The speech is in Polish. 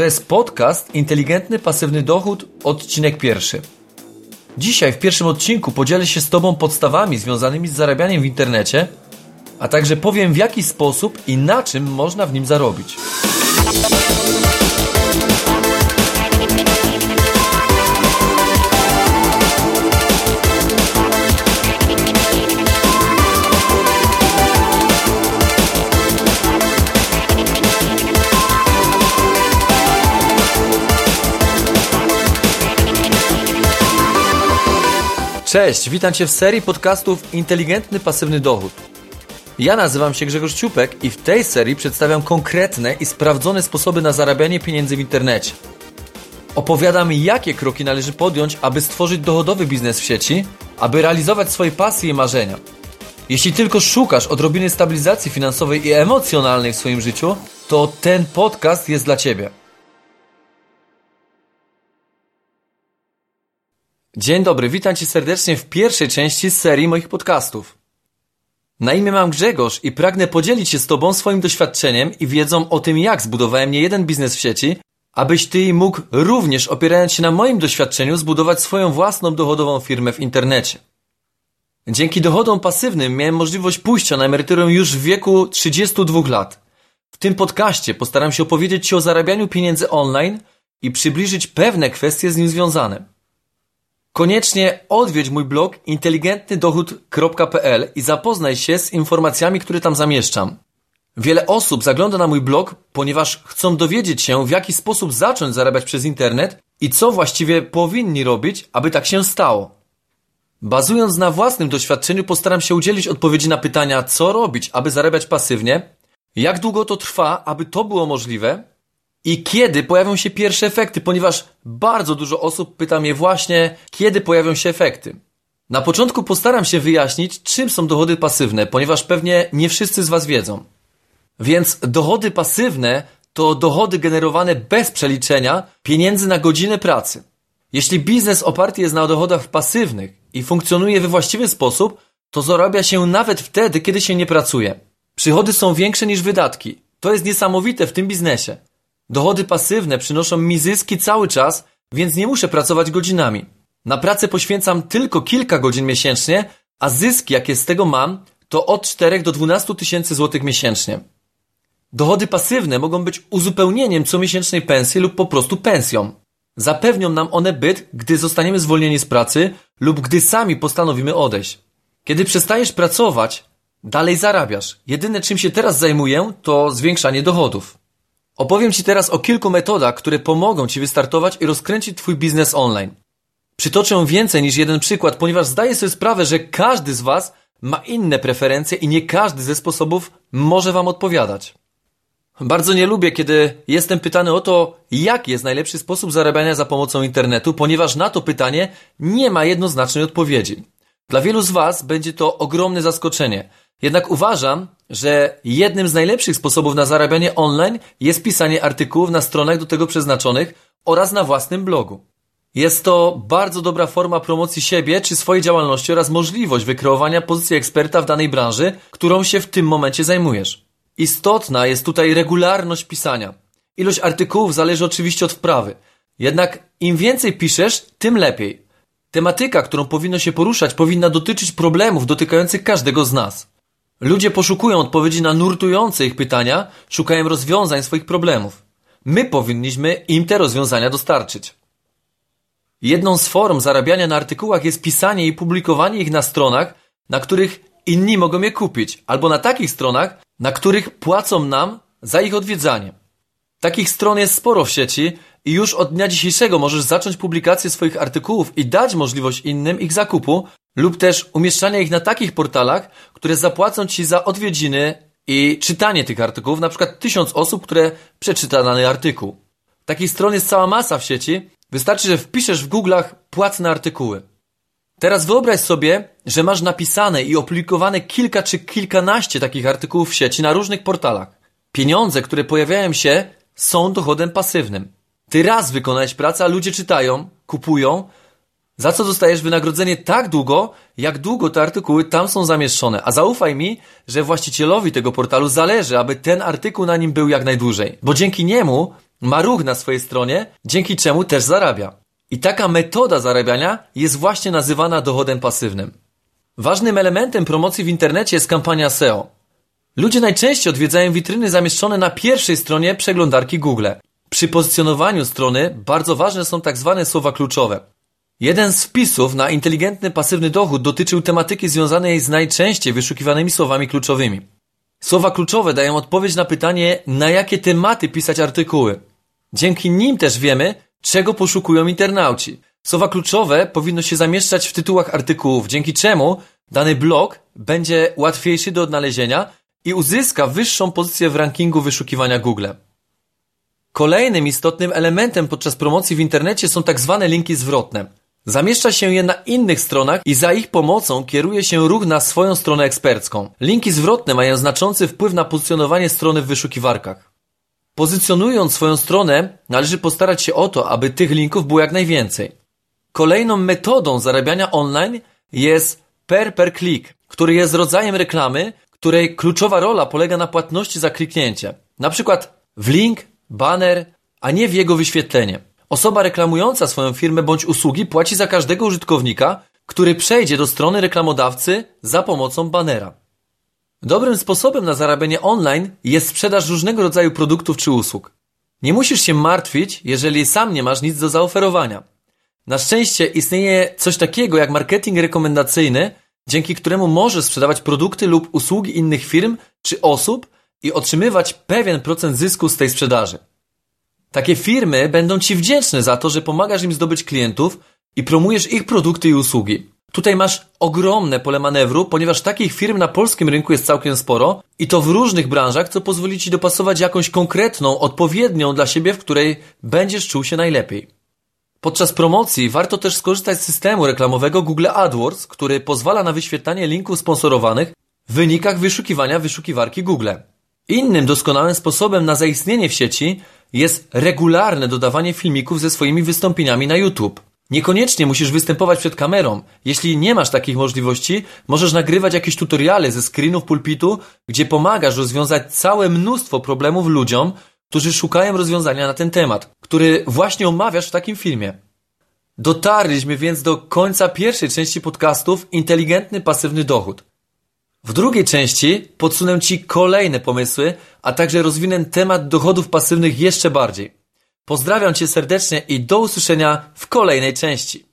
To jest podcast Inteligentny Pasywny Dochód, odcinek pierwszy. Dzisiaj w pierwszym odcinku podzielę się z Tobą podstawami związanymi z zarabianiem w internecie, a także powiem w jaki sposób i na czym można w nim zarobić. Cześć, witam Cię w serii podcastów Inteligentny Pasywny Dochód. Ja nazywam się Grzegorz Ciupek i w tej serii przedstawiam konkretne i sprawdzone sposoby na zarabianie pieniędzy w internecie. Opowiadam, jakie kroki należy podjąć, aby stworzyć dochodowy biznes w sieci, aby realizować swoje pasje i marzenia. Jeśli tylko szukasz odrobiny stabilizacji finansowej i emocjonalnej w swoim życiu, to ten podcast jest dla Ciebie. Dzień dobry, witam Cię serdecznie w pierwszej części serii moich podcastów. Na imię mam Grzegorz i pragnę podzielić się z Tobą swoim doświadczeniem i wiedzą o tym, jak zbudowałem nie jeden biznes w sieci, abyś Ty mógł również, opierając się na moim doświadczeniu, zbudować swoją własną dochodową firmę w internecie. Dzięki dochodom pasywnym miałem możliwość pójścia na emeryturę już w wieku 32 lat. W tym podcaście postaram się opowiedzieć Ci o zarabianiu pieniędzy online i przybliżyć pewne kwestie z nim związane. Koniecznie odwiedź mój blog inteligentnydochód.pl i zapoznaj się z informacjami, które tam zamieszczam. Wiele osób zagląda na mój blog, ponieważ chcą dowiedzieć się, w jaki sposób zacząć zarabiać przez internet i co właściwie powinni robić, aby tak się stało. Bazując na własnym doświadczeniu, postaram się udzielić odpowiedzi na pytania, co robić, aby zarabiać pasywnie, jak długo to trwa, aby to było możliwe i kiedy pojawią się pierwsze efekty, ponieważ bardzo dużo osób pyta mnie właśnie, kiedy pojawią się efekty. Na początku postaram się wyjaśnić, czym są dochody pasywne, ponieważ pewnie nie wszyscy z Was wiedzą. Więc dochody pasywne to dochody generowane bez przeliczenia pieniędzy na godzinę pracy. Jeśli biznes oparty jest na dochodach pasywnych i funkcjonuje we właściwy sposób, to zarabia się nawet wtedy, kiedy się nie pracuje. Przychody są większe niż wydatki. To jest niesamowite w tym biznesie. Dochody pasywne przynoszą mi zyski cały czas, więc nie muszę pracować godzinami. Na pracę poświęcam tylko kilka godzin miesięcznie, a zyski, jakie z tego mam, to od 4 do 12 tysięcy złotych miesięcznie. Dochody pasywne mogą być uzupełnieniem comiesięcznej pensji lub po prostu pensją. Zapewnią nam one byt, gdy zostaniemy zwolnieni z pracy lub gdy sami postanowimy odejść. Kiedy przestajesz pracować, dalej zarabiasz. Jedyne czym się teraz zajmuję to zwiększanie dochodów. Opowiem Ci teraz o kilku metodach, które pomogą Ci wystartować i rozkręcić Twój biznes online. Przytoczę więcej niż jeden przykład, ponieważ zdaję sobie sprawę, że każdy z Was ma inne preferencje i nie każdy ze sposobów może Wam odpowiadać. Bardzo nie lubię, kiedy jestem pytany o to, jaki jest najlepszy sposób zarabiania za pomocą internetu, ponieważ na to pytanie nie ma jednoznacznej odpowiedzi. Dla wielu z Was będzie to ogromne zaskoczenie. Jednak uważam, że jednym z najlepszych sposobów na zarabianie online jest pisanie artykułów na stronach do tego przeznaczonych oraz na własnym blogu. Jest to bardzo dobra forma promocji siebie czy swojej działalności oraz możliwość wykreowania pozycji eksperta w danej branży, którą się w tym momencie zajmujesz. Istotna jest tutaj regularność pisania. Ilość artykułów zależy oczywiście od wprawy. Jednak im więcej piszesz, tym lepiej. Tematyka, którą powinno się poruszać, powinna dotyczyć problemów dotykających każdego z nas. Ludzie poszukują odpowiedzi na nurtujące ich pytania, szukają rozwiązań swoich problemów. My powinniśmy im te rozwiązania dostarczyć. Jedną z form zarabiania na artykułach jest pisanie i publikowanie ich na stronach, na których inni mogą je kupić, albo na takich stronach, na których płacą nam za ich odwiedzanie. Takich stron jest sporo w sieci i już od dnia dzisiejszego możesz zacząć publikację swoich artykułów i dać możliwość innym ich zakupu lub też umieszczania ich na takich portalach, które zapłacą Ci za odwiedziny i czytanie tych artykułów, na przykład tysiąc osób, które przeczyta dany artykuł. Takich stron jest cała masa w sieci, wystarczy, że wpiszesz w Google'ach płatne artykuły. Teraz wyobraź sobie, że masz napisane i opublikowane kilka czy kilkanaście takich artykułów w sieci na różnych portalach. Pieniądze, które pojawiają się, są dochodem pasywnym. Ty raz wykonałeś pracę, a ludzie czytają, kupują, za co dostajesz wynagrodzenie tak długo, jak długo te artykuły tam są zamieszczone. A zaufaj mi, że właścicielowi tego portalu zależy, aby ten artykuł na nim był jak najdłużej. Bo dzięki niemu ma ruch na swojej stronie, dzięki czemu też zarabia. I taka metoda zarabiania jest właśnie nazywana dochodem pasywnym. Ważnym elementem promocji w internecie jest kampania SEO. Ludzie najczęściej odwiedzają witryny zamieszczone na pierwszej stronie przeglądarki Google. Przy pozycjonowaniu strony bardzo ważne są tak zwane słowa kluczowe. Jeden z wpisów na inteligentny pasywny dochód dotyczył tematyki związanej z najczęściej wyszukiwanymi słowami kluczowymi. Słowa kluczowe dają odpowiedź na pytanie, na jakie tematy pisać artykuły. Dzięki nim też wiemy, czego poszukują internauci. Słowa kluczowe powinno się zamieszczać w tytułach artykułów, dzięki czemu dany blog będzie łatwiejszy do odnalezienia i uzyska wyższą pozycję w rankingu wyszukiwania Google. Kolejnym istotnym elementem podczas promocji w internecie są tak zwane linki zwrotne. Zamieszcza się je na innych stronach i za ich pomocą kieruje się ruch na swoją stronę ekspercką. Linki zwrotne mają znaczący wpływ na pozycjonowanie strony w wyszukiwarkach. Pozycjonując swoją stronę, należy postarać się o to, aby tych linków było jak najwięcej. Kolejną metodą zarabiania online jest per per click, który jest rodzajem reklamy, której kluczowa rola polega na płatności za kliknięcie. Na przykład w link, banner, a nie w jego wyświetlenie. Osoba reklamująca swoją firmę bądź usługi płaci za każdego użytkownika, który przejdzie do strony reklamodawcy za pomocą banera. Dobrym sposobem na zarabianie online jest sprzedaż różnego rodzaju produktów czy usług. Nie musisz się martwić, jeżeli sam nie masz nic do zaoferowania. Na szczęście istnieje coś takiego jak marketing rekomendacyjny, dzięki któremu możesz sprzedawać produkty lub usługi innych firm czy osób i otrzymywać pewien procent zysku z tej sprzedaży. Takie firmy będą Ci wdzięczne za to, że pomagasz im zdobyć klientów i promujesz ich produkty i usługi. Tutaj masz ogromne pole manewru, ponieważ takich firm na polskim rynku jest całkiem sporo i to w różnych branżach, co pozwoli Ci dopasować jakąś konkretną, odpowiednią dla siebie, w której będziesz czuł się najlepiej. Podczas promocji warto też skorzystać z systemu reklamowego Google AdWords, który pozwala na wyświetlanie linków sponsorowanych w wynikach wyszukiwania wyszukiwarki Google. Innym doskonałym sposobem na zaistnienie w sieci jest regularne dodawanie filmików ze swoimi wystąpieniami na YouTube. Niekoniecznie musisz występować przed kamerą. Jeśli nie masz takich możliwości, możesz nagrywać jakieś tutoriale ze screenów pulpitu, gdzie pomagasz rozwiązać całe mnóstwo problemów ludziom, którzy szukają rozwiązania na ten temat, który właśnie omawiasz w takim filmie. Dotarliśmy więc do końca pierwszej części podcastów Inteligentny pasywny dochód. W drugiej części podsunę Ci kolejne pomysły, a także rozwinę temat dochodów pasywnych jeszcze bardziej. Pozdrawiam Cię serdecznie i do usłyszenia w kolejnej części.